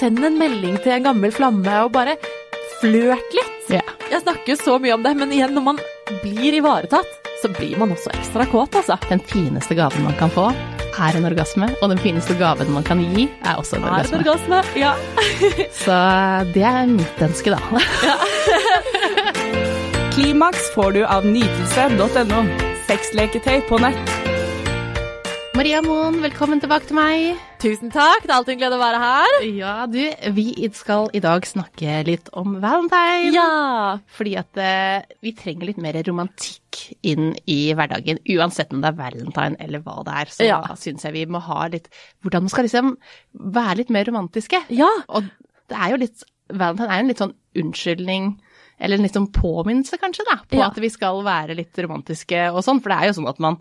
send en melding til en gammel flamme, og bare flørt litt. Yeah. Jeg snakker jo så mye om det, men igjen, når man blir ivaretatt, så blir man også ekstra kåt, altså. Den fineste gaven man kan få, er en orgasme. Og den fineste gaven man kan gi, er også en Er orgasme. orgasme. orgasme? Ja. Så det er mitt ønske, da. Klimaks får du av nytelse.no. Sexleketøy på nett. Maria Moen, velkommen tilbake til meg. Tusen takk, det er alltid en glede å være her. Ja, du, vi skal i dag snakke litt om valentine. Ja. Fordi at uh, vi trenger litt mer romantikk inn i hverdagen. Uansett om det er valentine eller hva det er, så Ja. syns jeg vi må ha litt Hvordan man skal liksom være litt mer romantiske. Ja. Og det er jo litt Valentine er jo en litt sånn unnskyldning, eller en litt sånn påminnelse kanskje, da, på Ja. at vi skal være litt romantiske og sånn. For det er jo sånn at man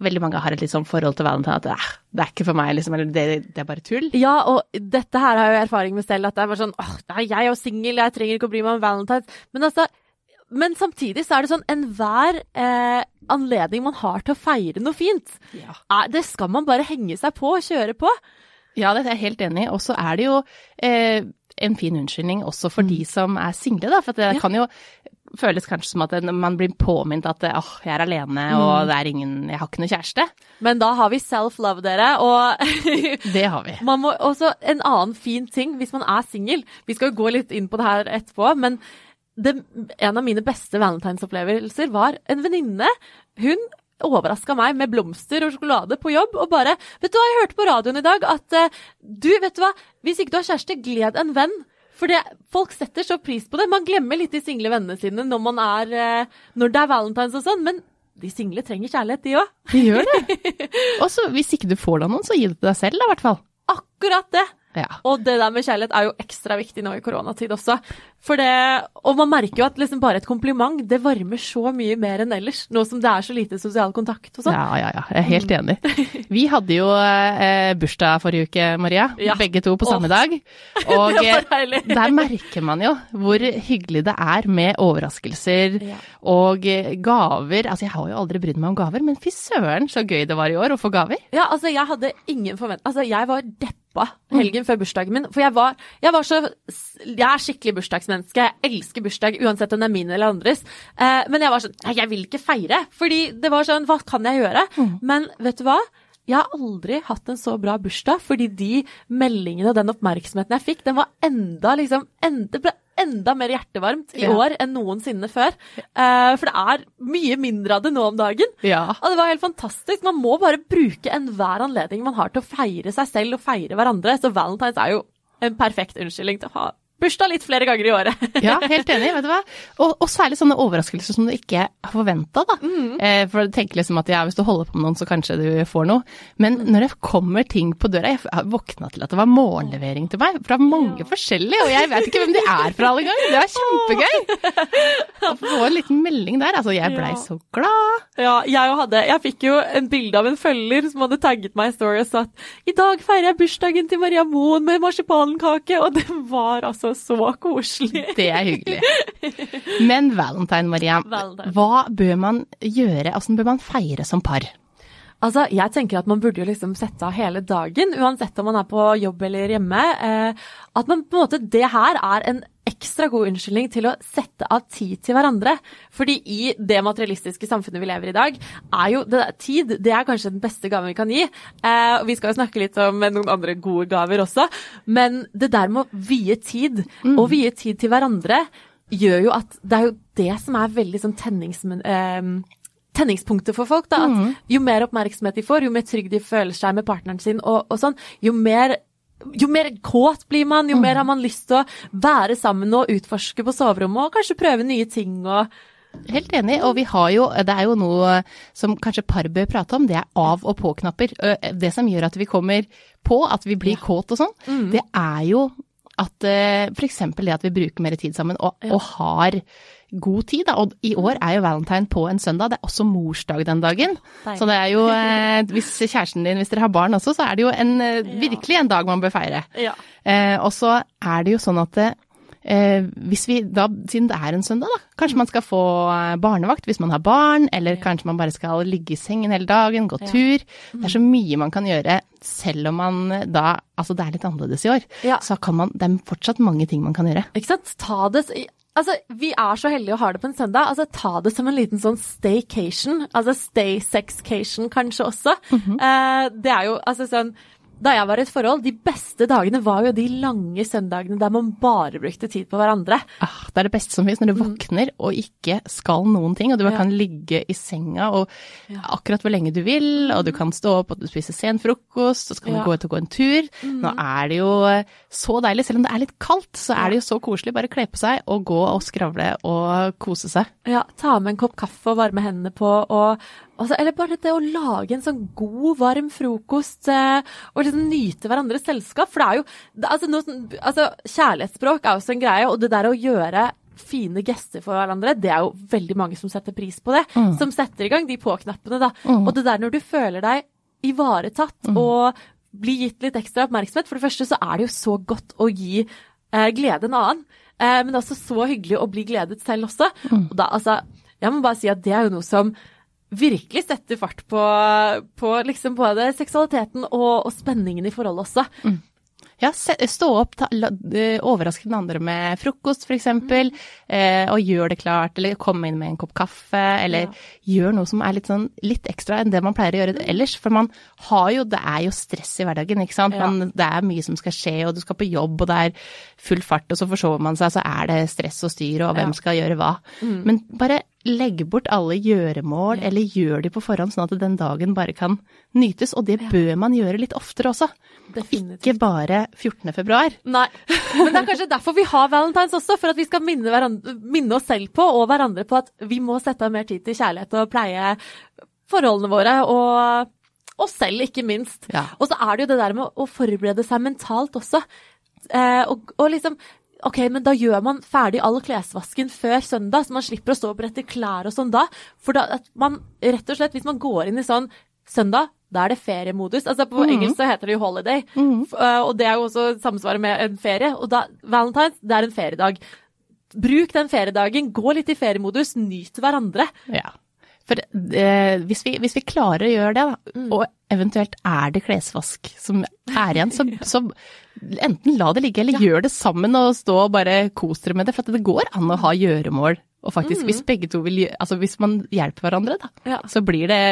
Veldig mange har et litt sånn forhold til valentine at eh, det er ikke for meg, liksom, eller det, det er bare tull. Ja, og dette her har jeg jo erfaring med selv, at det er bare sånn åh, nei, jeg er jo singel, jeg trenger ikke å bry meg om valentines. Men altså, men samtidig så er det sånn enhver eh, anledning man har til å feire noe fint, Ja. er, det skal man bare henge seg på og kjøre på. Ja, det er jeg helt enig i. Og så er det jo eh, en fin unnskyldning også for de som er single, da. For det Ja. kan jo føles kanskje som at man blir påminnet at åh, oh, jeg er alene og det er ingen Jeg har ikke noe kjæreste. Men da har vi self-love, dere, og Det har vi. man må også En annen fin ting hvis man er singel Vi skal jo gå litt inn på det her etterpå, men det, en av mine beste valentinsopplevelser var en venninne. Hun overraska meg med blomster og sjokolade på jobb og bare 'Vet du hva, jeg hørte på radioen i dag at eh, du, vet du hva, hvis ikke du har kjæreste, gled en venn'. For det, folk setter så pris på det. Man glemmer litt de single vennene sine når, man er, eh, når det er valentines og sånn, men de single trenger kjærlighet, de òg. De gjør det. Og hvis ikke du får deg noen, så gi det til deg selv, da, i hvert fall. Akkurat det. Ja. Og det der med kjærlighet er jo ekstra viktig nå i koronatid også. For det, og man merker jo at liksom bare et kompliment, det varmer så mye mer enn ellers. Nå som det er så lite sosial kontakt og sånn. Ja, ja, ja. Jeg er helt enig. Vi hadde jo eh, bursdag forrige uke, Maria. Ja. Begge to på Åh. samme dag. Og eh, der merker man jo hvor hyggelig det er med overraskelser Ja. og eh, gaver. Altså, jeg har jo aldri brydd meg om gaver, men fy søren så gøy det var i år å få gaver. Ja, altså jeg hadde ingen forventning Altså jeg var deppa helgen før bursdagen min. For jeg var, jeg var så Jeg er skikkelig bursdagsmenneske. Jeg elsker bursdag uansett om det er min eller andres. Eh, men jeg var sånn Nei, jeg vil ikke feire. Fordi det var sånn Hva kan jeg gjøre? Men vet du hva? Jeg har aldri hatt en så bra bursdag, fordi de meldingene og den oppmerksomheten jeg fikk, den var enda liksom enda, Det ble enda mer hjertevarmt i år enn noensinne før. Eh, for det er mye mindre av det nå om dagen. Ja. Og det var helt fantastisk. Man må bare bruke enhver anledning man har til å feire seg selv og feire hverandre. Så Valentine's er jo en perfekt unnskyldning til å ha bursdag litt flere ganger i året. Ja, helt enig, vet du hva. Og, og særlig sånne overraskelser som du ikke har forventa, da. Eh, for du tenker liksom at ja, hvis du holder på med noen, så kanskje du får noe. Men når det kommer ting på døra Jeg våkna til at det var morgenlevering til meg fra mange forskjellige, og jeg vet ikke hvem de er fra alle ganger. Det var kjempegøy! Å få en liten melding der. Altså, jeg blei Ja. så glad. Ja, jeg, òg hadde, jeg fikk jo en bilde av en følger som hadde tagget meg i story og sagt i dag feirer jeg bursdagen til Maria Moen med marsipankake, og det var altså så koselig. Det er hyggelig. Men valentine, Maria. Valentine. Hva bør man gjøre? Åssen bør man feire som par? Altså, jeg tenker at man burde jo liksom sette av hele dagen, uansett om man er på jobb eller hjemme. Eh, at man på en måte Det her er en ekstra god unnskyldning til å sette av tid til hverandre. Fordi i det materialistiske samfunnet vi lever i i dag, er jo det tid det er kanskje den beste gaven vi kan gi. Eh, og vi skal jo snakke litt om noen andre gode gaver også. Men det der med å vie tid, og vie tid til hverandre, gjør jo at det er jo det som er veldig sånn tennings... Eh, tenningspunktet for folk. da, at Jo mer oppmerksomhet de får, jo mer trygg de føler seg med partneren sin, og, og sånn, jo mer jo mer kåt blir man, jo mer har man lyst til å være sammen og utforske på soverommet og kanskje prøve nye ting og Helt enig, og vi har jo, det er jo noe som kanskje par bør prate om, det er av- og på-knapper. Det som gjør at vi kommer på, at vi blir kåt og sånn, det er jo at f.eks. det at vi bruker mer tid sammen og, og har god tid. Da. Og i år er jo valentine på en søndag, det er også morsdag den dagen. Deilig. Så det er jo, eh, hvis kjæresten din, hvis dere har barn også, så er det jo en, eh, virkelig en dag man bør feire. Ja. Eh, og så er det jo sånn at eh, hvis vi da, siden det er en søndag, da, kanskje man skal få eh, barnevakt hvis man har barn, eller kanskje man bare skal ligge i sengen hele dagen, gå tur. Det er så mye man kan gjøre selv om man da Altså det er litt annerledes i år, Ja. så kan man Det er fortsatt mange ting man kan gjøre. Ikke sant? Ta det Altså, vi er så heldige å ha det på en søndag. Altså, ta det som en liten sånn staycation. Altså stay sexcation kanskje også. eh, det er jo altså sånn Da jeg var i et forhold, de beste dagene var jo de lange søndagene der man bare brukte tid på hverandre. Ah, det er det beste som finnes, når du våkner og ikke skal noen ting, og du bare Ja. kan ligge i senga og akkurat hvor lenge du vil, og du kan stå opp og du spiser sen frokost, så kan du gå ut og gå en tur. Nå er det jo eh, så deilig, selv om det er litt kaldt, så er det jo så koselig. Bare kle på seg og gå og skravle og kose seg. Ja, ta med en kopp kaffe og varme hendene på, og altså, Eller bare det å lage en sånn god, varm frokost eh, og liksom nyte hverandres selskap. For det er jo det, altså, noe, altså, Kjærlighetsspråk er også en greie, og det der å gjøre fine gester for hverandre, det er jo veldig mange som setter pris på det. Som setter i gang de på-knappene, da. Og det der når du føler deg ivaretatt og blir gitt litt ekstra oppmerksomhet. For det første så er det jo så godt å gi eh, glede en annen. Eh, men det er også så hyggelig å bli gledet selv også. Og da, altså, jeg må bare si at det er jo noe som virkelig setter fart på, på liksom både seksualiteten og, og spenningen i forholdet også. Ja, stå opp, ta, la, eh, overraske den andre med frokost f.eks., eksempel, eh, og gjør det klart, eller kom inn med en kopp kaffe, eller gjør noe som er litt, sånn, litt ekstra enn det man pleier å gjøre ellers. For man har jo, det er jo stress i hverdagen, ikke sant. Ja. Man, det er mye som skal skje, og du skal på jobb, og det er full fart, og så forsover man seg, så er det stress og styr, og hvem Ja. skal gjøre hva. Men bare legg bort alle gjøremål, eller gjør de på forhånd, sånn at den dagen bare kan nytes. Og det bør man gjøre litt oftere også. Definitivt. Ikke bare 14. februar. Nei, men det er kanskje derfor vi har valentines også, for at vi skal minne, hverandre, minne oss selv på og hverandre på at vi må sette av mer tid til kjærlighet og pleie forholdene våre, og oss selv ikke minst. Ja. Og så er det jo det der med å forberede seg mentalt også. Eh, og, og liksom Ok, men da gjør man ferdig all klesvasken før søndag, så man slipper å stå og brette klær og sånn da. For da at man rett og slett, hvis man går inn i sånn søndag, da er det feriemodus. Altså På engelsk så heter det jo holiday, mm. og det er jo også samsvaret med en ferie. Og da, valentines, det er en feriedag. Bruk den feriedagen, gå litt i feriemodus, nyt hverandre. Ja. For eh, hvis, vi, hvis vi klarer å gjøre det, da, og eventuelt er det klesvask som er igjen, så, så enten la det ligge, eller gjør det sammen og stå og bare kos dere med det. For det går an å ha gjøremål. Og faktisk, hvis begge to vil Altså hvis man hjelper hverandre, da, Ja. så blir det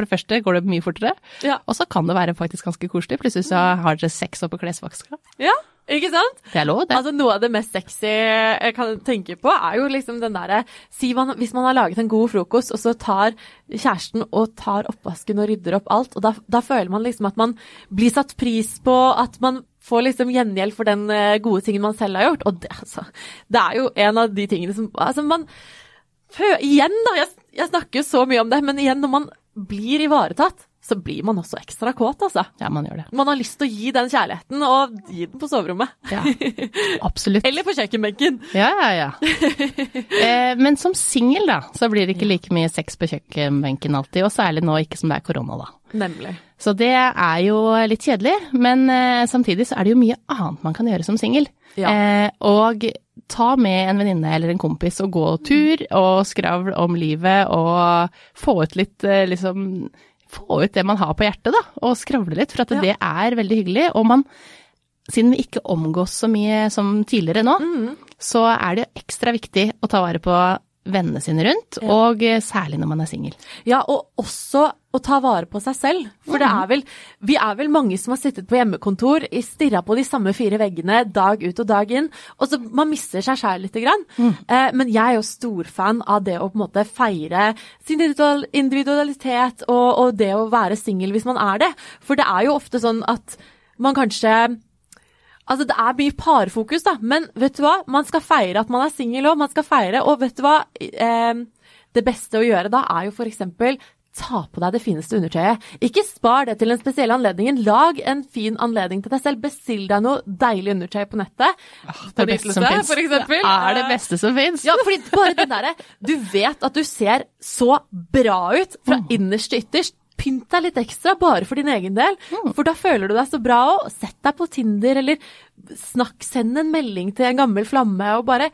For det første går det mye fortere, Ja. og så kan det være faktisk ganske koselig. Plutselig så har dere sex oppå klesvaska. Ja, ikke sant? Det er lov, det. Altså Noe av det mest sexy jeg kan tenke på, er jo liksom den derre si Hvis man har laget en god frokost, og så tar kjæresten og tar oppvasken og rydder opp alt, og da, da føler man liksom at man blir satt pris på, at man får liksom gjengjeld for den eh, gode tingen man selv har gjort. Og det, altså, det er jo en av de tingene som Altså, man Igjen, da. Jeg, jeg snakker jo så mye om det, men igjen, når man blir ivaretatt, så blir man også ekstra kåt, altså. Ja, man gjør det. Man har lyst til å gi den kjærligheten, og gi den på soverommet. Ja, absolutt. Eller på kjøkkenbenken. Ja, ja, ja. Eh, men som singel, da, så blir det ikke like mye sex på kjøkkenbenken alltid, og særlig nå ikke som det er korona, da. Nemlig. Så det er jo litt kjedelig, men eh, samtidig så er det jo mye annet man kan gjøre som singel. Ja. Eh, og ta med en venninne eller en kompis og gå tur og skravl om livet og få ut litt eh, liksom Få ut det man har på hjertet, da, og skravle litt, for at Ja. det er veldig hyggelig. Og man, siden vi ikke omgås så mye som tidligere nå, Mm. så er det ekstra viktig å ta vare på vennene sine rundt, og eh, særlig når man er singel. Ja, og også å ta vare på seg selv. For det er vel, vi er vel mange som har sittet på hjemmekontor, stirra på de samme fire veggene dag ut og dag inn, og så man mister seg sjæl lite grann. Eh, men jeg er jo storfan av det å på en måte feire sin individualitet og, og det å være singel hvis man er det. For det er jo ofte sånn at man kanskje Altså, det er mye parfokus, da, men vet du hva? Man skal feire at man er singel òg. Man skal feire, og vet du hva? Eh, det beste å gjøre da er jo eksempel ta på deg det fineste undertøyet. Ikke spar det til den spesielle anledningen. Lag en fin anledning til deg selv. Bestill deg noe deilig undertøy på nettet. Det er det beste som fins. Det er det beste som fins. Ja, fordi bare det derre Du vet at du ser så bra ut fra innerst til ytterst. Pynt deg litt ekstra, bare for din egen del. Mm. For da føler du deg så bra òg. Sett deg på Tinder, eller snakk, send en melding til en gammel flamme, og bare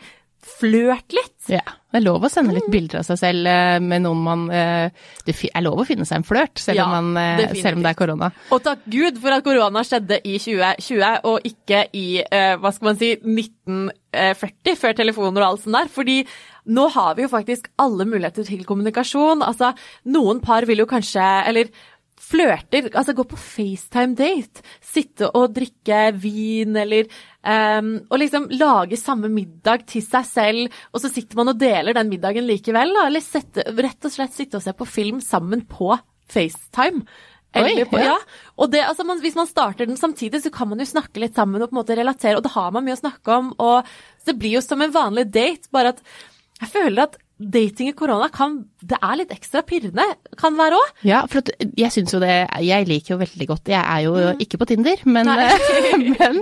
flørt litt. Ja. Det er lov å sende litt bilder av seg selv eh, med noen man eh, Det er lov å finne seg en flørt, selv, Ja, om man, eh, selv om det er korona. Og takk Gud for at korona skjedde i 2020, og ikke i hva skal man si, 1940, før telefoner og alt sånt der. Fordi nå har vi jo faktisk alle muligheter til kommunikasjon. Altså, noen par vil jo kanskje, eller flørter, altså gå på FaceTime-date, sitte og drikke vin eller um, Og liksom lage samme middag til seg selv, og så sitter man og deler den middagen likevel, da. Eller sette, rett og slett sitte og se på film sammen på FaceTime. Oi, på, ja. Og det, altså, man, hvis man starter den samtidig, så kan man jo snakke litt sammen og på en måte relatere, og da har man mye å snakke om. Og så det blir jo som en vanlig date, bare at jeg føler at dating i korona kan Det er litt ekstra pirrende, kan være òg. Ja, for jeg syns jo det Jeg liker jo veldig godt Jeg er jo ikke på Tinder, men, men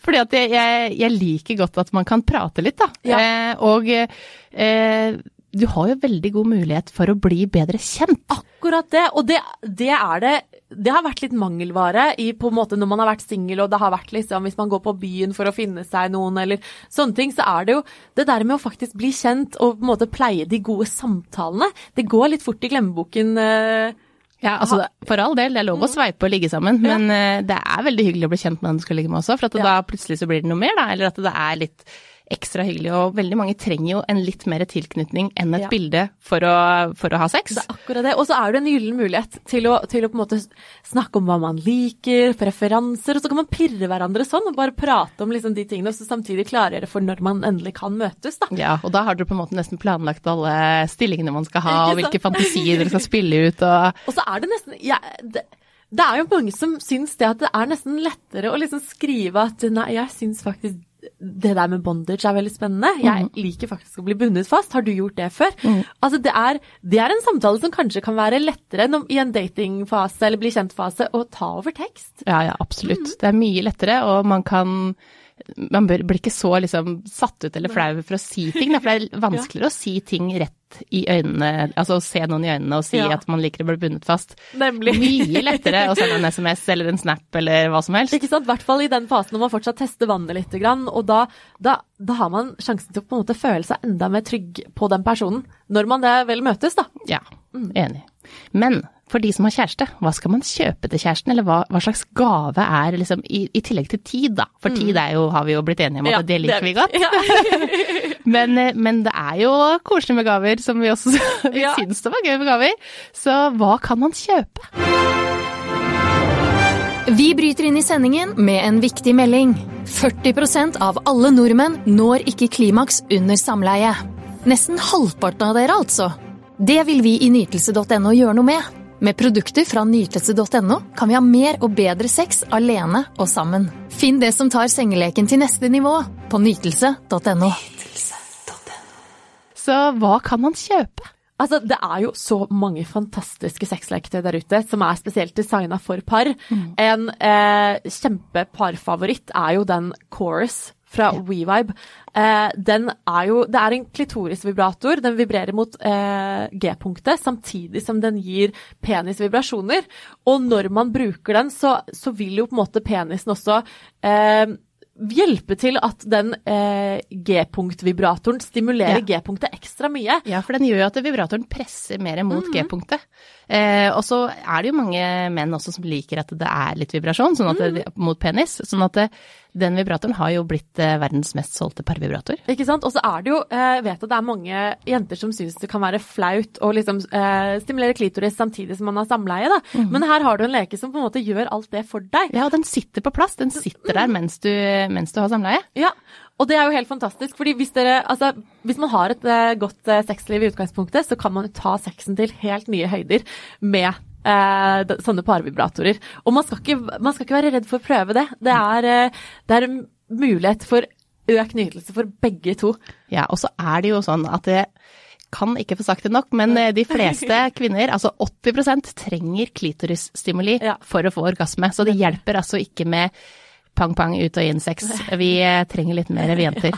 fordi at jeg, jeg, jeg liker godt at man kan prate litt, da. Ja. Eh, og eh, du har jo veldig god mulighet for å bli bedre kjent. Akkurat det. Og det, det er det Det har vært litt mangelvare i på en måte når man har vært singel, og det har vært liksom Hvis man går på byen for å finne seg noen eller sånne ting, så er det jo det der med å faktisk bli kjent og på en måte pleie de gode samtalene. Det går litt fort i glemmeboken. eh, Ja, altså For all del, det er lov å sveipe og ligge sammen, Ja. men eh, det er veldig hyggelig å bli kjent med den du skal ligge med også, for at Ja. da plutselig så blir det noe mer, da. Eller at det er litt ekstra hyggelig. Og veldig mange trenger jo en litt mer tilknytning enn et Ja. bilde for å, for å ha sex. Det er akkurat det. Og så er det en gyllen mulighet til å, til å på en måte snakke om hva man liker, preferanser, og så kan man pirre hverandre sånn og bare prate om liksom de tingene, og så samtidig klargjøre for når man endelig kan møtes, da. Ja, og da har dere på en måte nesten planlagt alle stillingene man skal ha, og hvilke fantasier dere skal spille ut, og Og så er det nesten ja, det, det er jo mange som syns det at det er nesten lettere å liksom skrive at nei, jeg syns faktisk det der med bondage er veldig spennende. Jeg liker faktisk å bli bundet fast. Har du gjort det før? Altså det er, det er en samtale som kanskje kan være lettere enn i en datingfase eller bli kjent-fase å ta over tekst. Ja, ja, absolutt. Det er mye lettere, og man kan Man bør, blir ikke så liksom satt ut eller flau for å si ting, da, for det er vanskeligere å si ting rett i øynene, altså å se noen i øynene og si Ja. at man liker å bli bundet fast. Nemlig. Mye lettere å sende en SMS eller en snap eller hva som helst. Ikke sant? I hvert fall i den fasen når man fortsatt tester vannet litt. Og da, da, da har man sjansen til å på en måte føle seg enda mer trygg på den personen. Når man det vel møtes, da. Ja, enig. Men for de som har kjæreste, hva skal man kjøpe til kjæresten, eller hva, hva slags gave er liksom, i, i tillegg til tid, da? For tid er jo, har vi jo blitt enige om at Ja, det liker vi godt. Ja. Men, eh, men det er jo koselig med gaver, som vi også vi Ja. syns det var gøy med gaver. Så hva kan man kjøpe? Vi bryter inn i sendingen med en viktig melding. 40% av alle nordmenn når ikke klimaks under samleie. Nesten halvparten av dere, altså. Det vil vi i nytelse.no gjøre noe med. Med produkter fra nytelse.no kan vi ha mer og bedre sex alene og sammen. Finn det som tar sengeleken til neste nivå på nytelse.no. Så hva kan man kjøpe? Altså, det er jo så mange fantastiske sexleketøy der ute som er spesielt designa for par. En eh, kjempeparfavoritt er jo den Chorus fra WeVibe. Eh, den er jo Det er en klitorisvibrator. Den vibrerer mot eh, G-punktet samtidig som den gir penis vibrasjoner. Og når man bruker den, så, så vil jo på en måte penisen også eh, hjelpe til at den eh, G-punktvibratoren stimulerer Ja. G-punktet ekstra mye. Ja, for den gjør jo at vibratoren presser mer mot G-punktet. Eh, og så er det jo mange menn også som liker at det er litt vibrasjon sånn at det, mot penis. Sånn at det, den vibratoren har jo blitt eh, verdens mest solgte parvibrator. Ikke sant? Og så er det jo, jeg vet at det er mange jenter som syns det kan være flaut å liksom eh, stimulere klitoris samtidig som man har samleie, da. Men her har du en leke som på en måte gjør alt det for deg. Ja, og den sitter på plass. Den sitter der mens du, mens du har samleie. Ja, og det er jo helt fantastisk, fordi hvis dere, altså, hvis man har et eh, godt eh, sexliv i utgangspunktet, så kan man ta sexen til helt nye høyder med eh, sånne parvibratorer. Og man skal, ikke, man skal ikke være redd for å prøve det. Det er, eh, det er en mulighet for økt nytelse for begge to. Ja, og så er det jo sånn at det kan ikke få sagt det nok, men eh, de fleste kvinner, altså 80 trenger klitorisstimuli Ja. for å få orgasme. Så det hjelper altså ikke med pang-pang ut og inn sex. Vi eh, trenger litt mer, vi jenter.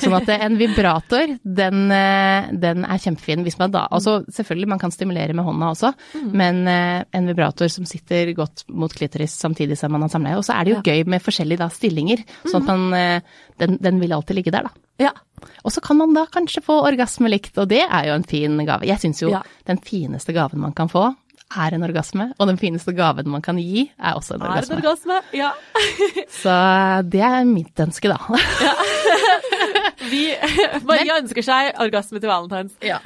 Sånn at eh, en vibrator, den, eh, den er kjempefin hvis man da Altså selvfølgelig, man kan stimulere med hånda også, men eh, en vibrator som sitter godt mot klitoris samtidig som man har samleie. Og så er det jo gøy med forskjellige da stillinger, sånn at man eh, den, den vil alltid ligge der, da. Ja. Og så kan man da kanskje få orgasme likt, og det er jo en fin gave. Jeg syns jo Ja. den fineste gaven man kan få, er en orgasme, og den fineste gaven man kan gi, er også en Er orgasme. orgasme? Ja. Så det er mitt ønske, da. Vi, Maria ønsker seg orgasme til valentines. Ja.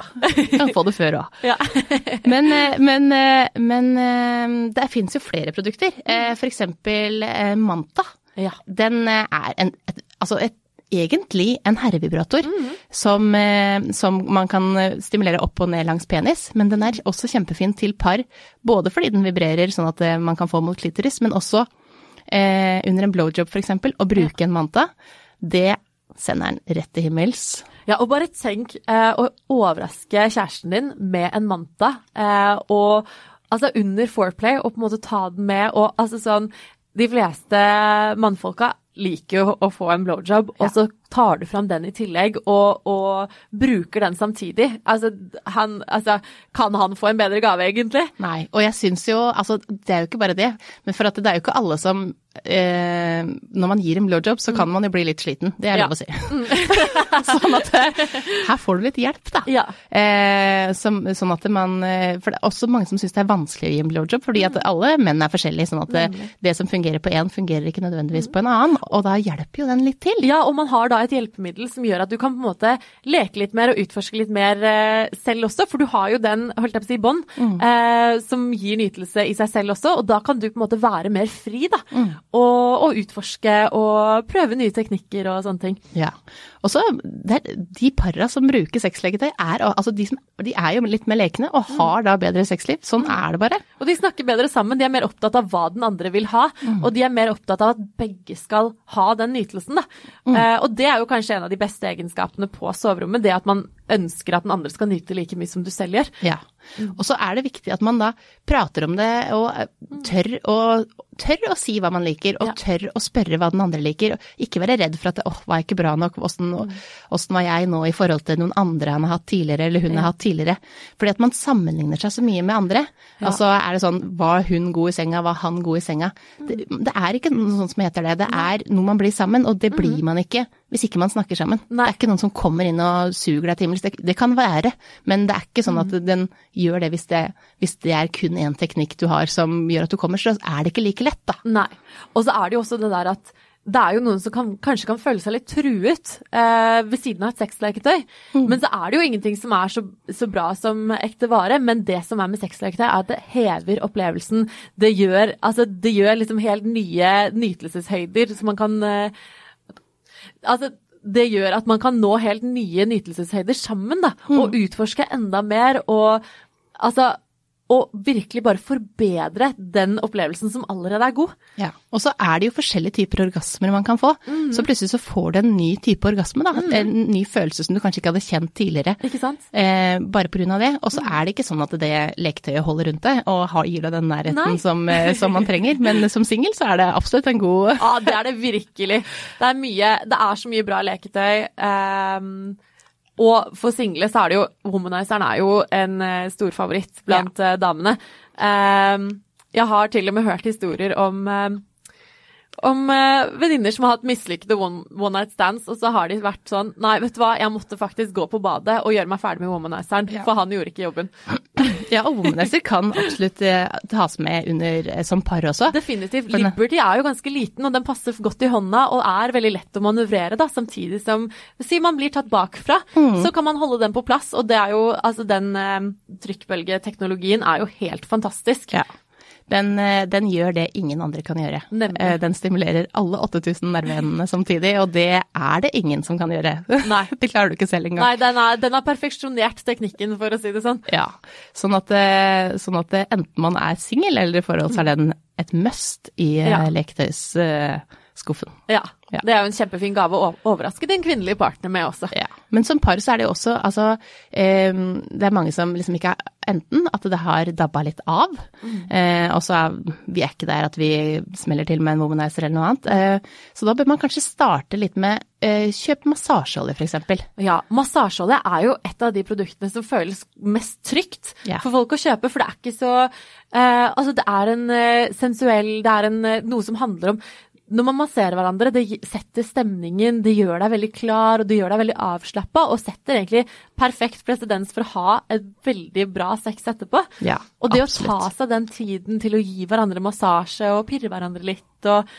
Kan få det før òg. Ja. Men, eh, men, eh, men eh, det fins jo flere produkter. For eksempel Manta. ja. Den er en, et, altså et, egentlig en herrevibrator som, eh, som man kan eh, stimulere opp og ned langs penis, men den er også kjempefin til par, både fordi den vibrerer sånn at eh, man kan få mot klitoris, men også eh, under en blowjob eksempel, å bruke en Manta. Det sender den rett til himmels. Ja, og bare tenk eh, å overraske kjæresten din med en manta, eh, og altså under foreplay, og på en måte ta den med, og altså sånn De fleste mannfolka liker jo å få en blowjob, og så tar du fram den i tillegg, og, og bruker den samtidig. Altså, han, altså, kan han få en bedre gave, egentlig? Nei, og jeg syns jo Altså, det er jo ikke bare det, men for at det er jo ikke alle som eh, Når man gir en blowjob, så kan man jo bli litt sliten. Det er lov å si. sånn at eh, her får du litt hjelp, da. Ja. Eh, som, sånn at man eh, For det er også mange som syns det er vanskelig å gi en blowjob, fordi at alle menn er forskjellige. Sånn at det, det som fungerer på én, fungerer ikke nødvendigvis på en annen. Og da hjelper jo den litt til. Ja, og man har da et hjelpemiddel som gjør at du kan på en måte leke litt mer og utforske litt mer eh, selv også, for du har jo den, holdt jeg på å si, bånd, eh, som gir nytelse i seg selv også, og da kan du på en måte være mer fri, da. Og, og utforske og prøve nye teknikker og sånne ting. Ja. Og så De para som bruker sexleketøy, er, altså de, som, de er jo litt mer lekne og har da bedre sexliv. Sånn er det bare. Og de snakker bedre sammen, de er mer opptatt av hva den andre vil ha, og de er mer opptatt av at begge skal ha den nytelsen, da. Eh, og det er jo kanskje en av de beste egenskapene på soverommet, det at man ønsker at den andre skal nyte like mye som du selv gjør. Ja. Og så er det viktig at man da prater om det og eh, tør å, tør å si hva man liker, og Ja. tør å spørre hva den andre liker. Og ikke være redd for at åh, var jeg ikke bra nok, åssen åssen var jeg nå i forhold til noen andre han har hatt tidligere, eller hun har hatt tidligere. Fordi at man sammenligner seg så mye med andre. Og så er det sånn, var hun god i senga, var han god i senga? Det, det er ikke noe sånt som heter det. Det er noe man blir sammen, og det blir man ikke hvis ikke man snakker sammen. Nei. Det er ikke noen som kommer inn og suger deg til himmels. Det, det kan være, men det er ikke sånn at den gjør det hvis det, hvis det er kun én teknikk du har som gjør at du kommer, så er det ikke like lett, da. Nei. Og så er det jo også det der at det er jo noen som kan, kanskje kan føle seg litt truet eh, ved siden av et sexleketøy. Men så er det jo ingenting som er så, så bra som ekte vare. Men det som er med sexleketøy, er at det hever opplevelsen. Det gjør, altså, det gjør liksom helt nye nytelseshøyder som man kan eh, Altså, det gjør at man kan nå helt nye nytelseshøyder sammen, da. Og utforske enda mer og altså og virkelig bare forbedre den opplevelsen som allerede er god. Ja. Og så er det jo forskjellige typer orgasmer man kan få. Så plutselig så får du en ny type orgasme, da. En ny følelse som du kanskje ikke hadde kjent tidligere. Ikke sant? Eh, bare av det. Og så er det ikke sånn at det leketøyet holder rundt deg og gir deg den nærheten som, eh, som man trenger. Men som singel så er det absolutt en god Ja, det er det virkelig. Det er mye Det er så mye bra leketøy. ehm, og for single så er det jo Womanizeren er jo en eh, stor favoritt blant eh, damene. Ehm, jeg har til og med hørt historier om eh, om uh, venninner som har hatt mislykkede one, one night stands, og så har de vært sånn Nei, vet du hva, jeg måtte faktisk gå på badet og gjøre meg ferdig med womanizeren, for han gjorde ikke jobben. Ja, og womanizer kan absolutt uh, tas med under uh, som par også. Definitivt. For Liberty er jo ganske liten, og den passer godt i hånda og er veldig lett å manøvrere, da, samtidig som Si man blir tatt bakfra, Mm. så kan man holde den på plass, og det er jo Altså, den trykkbølgeteknologien er jo helt fantastisk. Ja. Den, eh, den gjør det ingen andre kan gjøre. Nemlig. Eh, Den stimulerer alle 8000 nerveendene samtidig, og det er det ingen som kan gjøre. Nei. Det klarer du ikke selv engang. Nei, den, er, den har perfeksjonert teknikken, for å si det sånn. Ja, sånn at, eh, sånn at enten man er singel eller i forhold, så er den et must i Ja. leketøysskuffen. Ja. Ja. Det er jo en kjempefin gave å overraske din kvinnelige partner med også. Ja. Men som par så er det jo også, altså eh, Det er mange som liksom ikke Enten at det har dabba litt av, eh, og så er vi er ikke der at vi smeller til med en womanizer eller noe annet. Eh, så da bør man kanskje starte litt med eh, kjøp massasjeolje, f.eks. Ja, massasjeolje er jo et av de produktene som føles mest trygt Ja. for folk å kjøpe, for det er ikke så eh, Altså, det er en eh, sensuell Det er en, eh, noe som handler om når man masserer hverandre, det setter stemningen, det gjør deg veldig klar, og det gjør deg veldig avslappa, og setter egentlig perfekt presedens for å ha et veldig bra sex etterpå. Ja, og det absolutt. å ta seg den tiden til å gi hverandre massasje og pirre hverandre litt og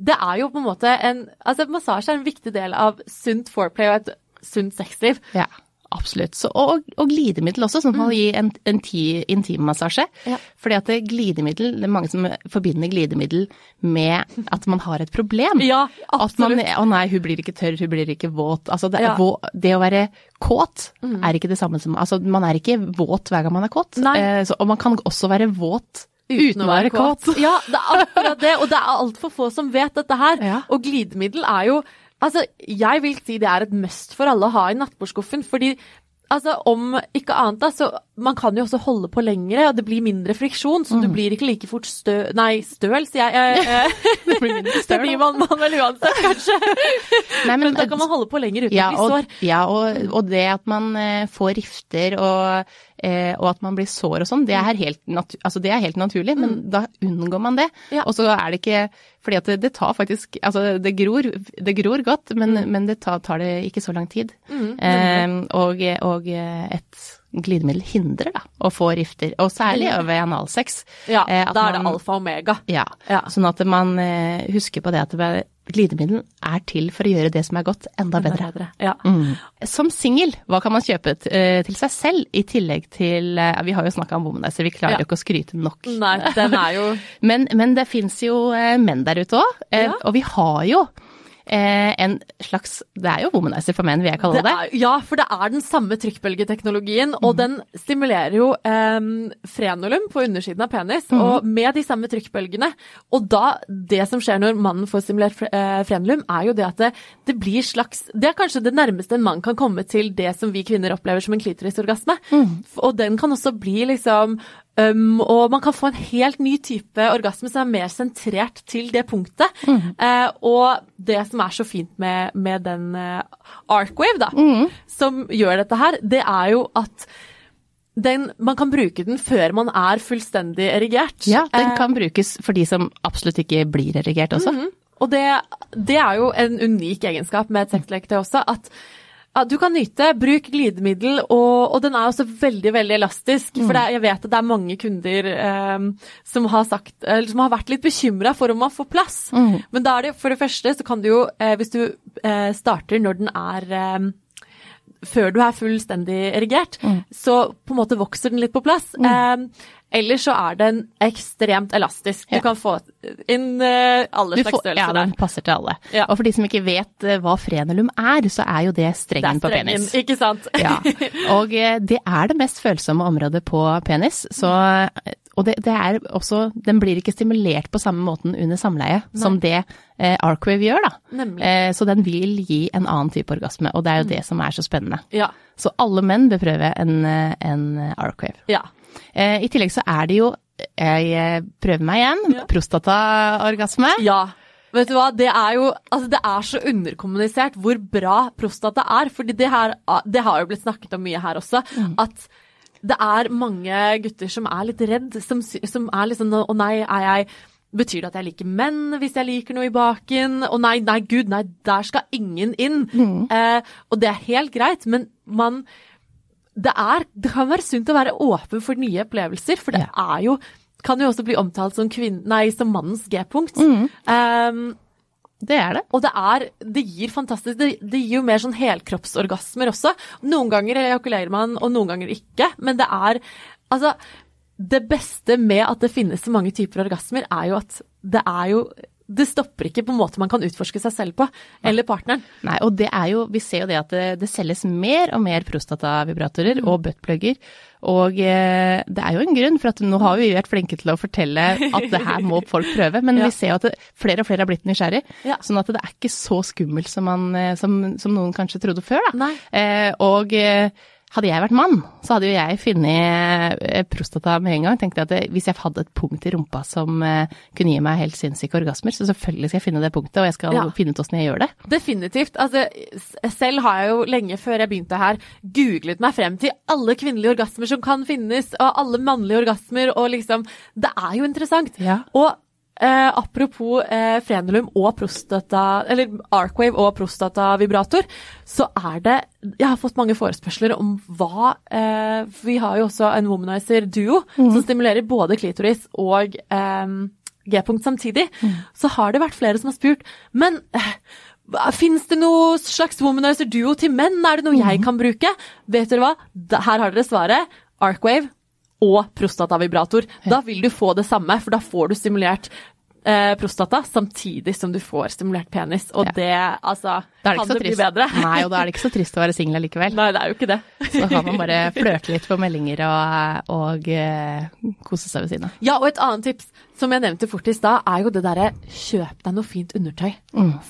Det er jo på en måte en Altså, massasje er en viktig del av sunt foreplay og et sunt sexliv. Ja, absolutt. Så, og, og glidemiddel også, som kan gi en, en ti, intimmassasje. Ja. Fordi at glidemiddel, det er mange som forbinder glidemiddel med at man har et problem. Ja, At man, absolutt. å nei, hun blir ikke tørr, hun blir ikke våt. Altså det, Ja. Mm. vå- det å være kåt er ikke det samme som Altså man er ikke våt hver gang man er kåt. Eh, så, og man kan også være våt uten, å være kåt. Ja, det er akkurat det, og det er altfor få som vet dette her. Ja. Og glidemiddel er jo Altså, jeg vil si det er et must for alle å ha i nattbordskuffen, fordi Altså, om ikke annet, da, så man kan jo også holde på lengre, og det blir mindre friksjon, så du Mm. blir ikke like fort stø... Nei, støl, sier jeg. Eh, Det blir mindre støl. det blir man, man vel uansett, kanskje. Nei, Men da kan man holde på lenger uten ja, å bli sår. ja, og, og det at man eh, får rifter og, eh, og at man blir sår og sånn, det, helt altså, det er helt naturlig, men da unngår man det. Mm. Ja. Og så er det ikke Fordi at det, det tar faktisk Altså, det gror, det gror godt, men, men det tar, tar det ikke så lang tid. Mm, eh, og, og et glidemiddel hindrer da å få rifter, og særlig over analsex. Ja, eh, da er det man- alfa og omega. Ja, Ja. sånn at man eh, husker på det at det- glidemiddel er til for å gjøre det som er godt, enda bedre. Ja. Mm. Som singel, hva kan man kjøpe eh, til seg selv, i tillegg til Vi har jo snakka om womanizer, vi klarer Ja. jo ikke å skryte nok. Nei, den er jo Men, men det fins jo menn der ute òg, Ja. og vi har jo eh, en slags Det er jo womanizer for menn, vil jeg kalle Det det. er, ja, for det er den samme trykkbølgeteknologien, og den stimulerer jo eh, frenulum på undersiden av penis, og med de samme trykkbølgene. Og da, det som skjer når mannen får stimulert eh, frenulum, er jo det at det, det blir slags Det er kanskje det nærmeste en mann kan komme til det som vi kvinner opplever som en klitorisorgasme. Mm. Og den kan også bli liksom Um, og man kan få en helt ny type orgasme som er mer sentrert til det punktet. Eh, og det som er så fint med, med den uh, Arcwave, da, som gjør dette her, det er jo at den, man kan bruke den før man er fullstendig erigert. Ja, den kan kan brukes for de som absolutt ikke blir erigert også. Mhm. Og det, det er jo en unik egenskap med et sexleketøy også, at ja, du kan nyte, bruk glidemiddel, og, og den er også veldig veldig elastisk. For det, er- jeg vet at det er mange kunder eh, som, har sagt, eller som har vært litt bekymra for om man får plass. Men da er det for det første så kan du jo, eh, hvis du eh, starter når den er eh, før du er fullstendig erigert, så på en måte vokser den litt på plass. Eh, Ellers så er den ekstremt elastisk. Du Ja. kan få inn uh, alle Du slags størrelser ja, den passer til alle. Ja. Og for de som ikke vet uh, hva frenulum er, så er jo det Det er strengen på penis. ikke sant? Ja, og uh, det er det mest følsomme området på penis, så og det, det er også, den blir ikke stimulert på samme måten under samleie som det eh, Arcwave gjør, da. Eh, så den vil gi en annen type orgasme, og det er jo det som er så spennende. Ja. Så alle menn bør prøve en, en Arcwave. ja. Eh, I tillegg så er det jo, jeg eh, prøver meg igjen, Ja. prostataorgasme. Ja. Vet du hva, det er jo altså det er så underkommunisert hvor bra prostata er. fordi det, her, det har jo blitt snakket om mye her også. At det er mange gutter som er litt redd, som, som er liksom Å nei, er jeg Betyr det at jeg liker menn hvis jeg liker noe i baken? Å nei, nei, gud, nei, der skal ingen inn. Eh, og det er helt greit, men man det, er, det kan være sunt å være åpen for nye opplevelser, for det Ja. er jo kan jo også bli omtalt som, kvinne, nei, som mannens G-punkt. Mm. Um, Det er det. og det er Det gir fantastisk Det, det gir jo mer sånn helkroppsorgasmer også. Noen ganger ejakulerer man, og noen ganger ikke. Men det er Altså, det beste med at det finnes så mange typer orgasmer, er jo at det er jo Det stopper ikke på en måte man kan utforske seg selv på, eller partneren. Nei, og det er jo, vi ser jo det at det, det selges mer og mer prostatavibratorer og buttplugger. Og eh, det er jo en grunn, for at nå har vi vært flinke til å fortelle at det her må folk prøve, men Ja. vi ser jo at det, flere og flere har blitt nysgjerrig. Ja. Sånn at det er ikke så skummelt som, man, eh, som, som noen kanskje trodde før, da. Nei. Eh, og eh, hadde jeg vært mann, så hadde jo jeg funnet eh, prostata med en gang. Tenkte at det, hvis jeg hadde et punkt i rumpa som eh, kunne gi meg helt sinnssyke orgasmer, så selvfølgelig skal jeg finne det punktet, og jeg skal Ja. finne ut åssen jeg gjør det. Definitivt. Altså, selv har jeg jo lenge før jeg begynte her, googlet meg frem til alle kvinnelige orgasmer som kan finnes, og alle mannlige orgasmer, og liksom Det er jo interessant. Ja. Og eh, apropos eh, frenulum og prostata, eller Arcwave og prostatavibrator, så er det Jeg har fått mange forespørsler om hva eh, Vi har jo også en womanizer duo som stimulerer både klitoris og eh, G-punkt samtidig. Så har det vært flere som har spurt, men eh, Fins det noe slags womanizer duo til menn? Er det noe jeg kan bruke? Vet dere hva? Her har dere svaret. Arcwave og prostatavibrator. Da vil du få det samme, for da får du stimulert eh, prostata samtidig som du får stimulert penis. Og Ja. det, altså det Kan det bli bedre? Nei, og da er det ikke så trist å være singel likevel. Nei, det er jo ikke det. Så kan man bare flørte litt på meldinger og, og eh, kose seg ved siden av. Ja, og et annet tips som jeg nevnte fort i stad, er jo det derre kjøp deg noe fint undertøy.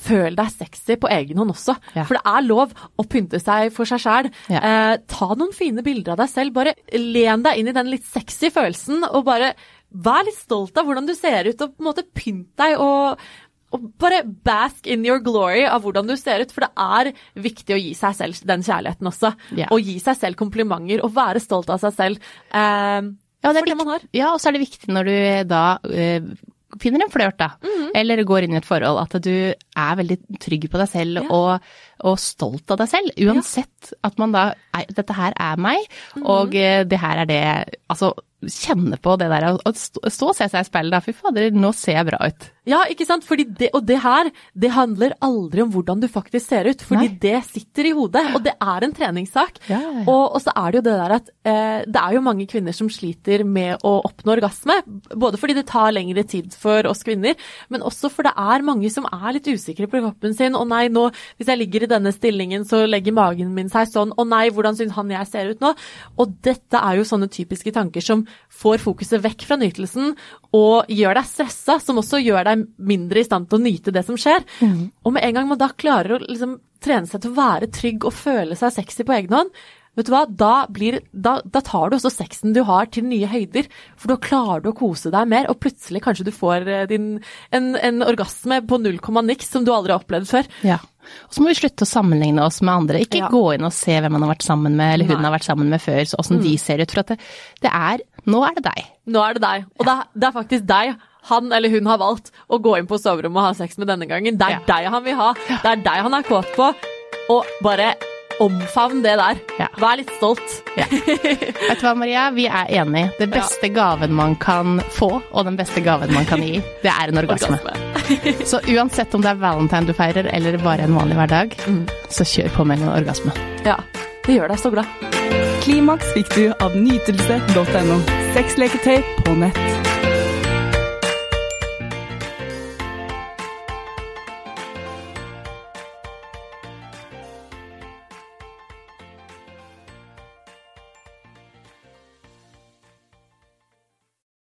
Føl deg sexy på egen hånd også. Mm. Ja. For det er lov å pynte seg for seg sjæl. Ja. Eh, ta noen fine bilder av deg selv. Bare len deg inn i den litt sexy følelsen, og bare vær litt stolt av hvordan du ser ut, og på en måte pynt deg og og bare bask in your glory av hvordan du ser ut, for det er viktig å gi seg selv den kjærligheten også. Yeah. Og gi seg selv komplimenter og være stolt av seg selv. Eh, Ja, det for det man har. Ja, og så er det viktig når du da eh, finner en flørt, da, Mhm. eller går inn i et forhold, at du er veldig trygg på deg selv Ja. og, og stolt av deg selv. Uansett at man da Dette her er meg, og eh, det her er det Altså, kjenne på det der å stå og se seg i speilet. Fy fader, nå ser jeg bra ut. Ja, ikke sant? Fordi det, og det her, det handler aldri om hvordan du faktisk ser ut, fordi Nei. det sitter i hodet, og det er en treningssak. Ja, ja, ja. Og, og så er det jo det der at eh, det er jo mange kvinner som sliter med å oppnå orgasme, både fordi det tar lengre tid for oss kvinner, men også for det er mange som er litt usikre på kroppen sin. Å nei, nå, hvis jeg ligger i denne stillingen, så legger magen min seg sånn. Å nei, hvordan syns han jeg ser ut nå? Og dette er jo sånne typiske tanker som får fokuset vekk fra nytelsen og gjør deg stressa, som også gjør deg mindre i stand til å nyte det som skjer. Og med en gang man da klarer å liksom trene seg til å være trygg og føle seg sexy på egen hånd, vet du hva, da, blir, da, da tar du også sexen du har til nye høyder. For da klarer du å kose deg mer, og plutselig kanskje du får eh, din, en, en orgasme på null komma niks som du aldri har opplevd før. Ja. Og så må vi slutte å sammenligne oss med andre. Ikke Ja. gå inn og se hvem man har vært sammen med, eller hun Nei. har vært sammen med før, så åssen de ser ut. For at det, det er Nå er det deg. Nå er det deg. Og det, er- det er faktisk deg han eller hun har valgt å gå inn på soverommet og ha sex med denne gangen. Det er Ja. deg han vil ha. Det er deg han er kåt på. Og bare omfavn det der. Ja. Vær litt stolt. Vet du hva, Maria? Vi er enige. Det beste gaven man kan få, og den beste gaven man kan gi, det er en orgasme. Orgasme. Så uansett om det er valentine du feirer, eller bare en vanlig hverdag, så kjør på med en orgasme. Ja. Det gjør deg så glad. Klimaks fikk du av nytelse.no. Sexleketøy på nett.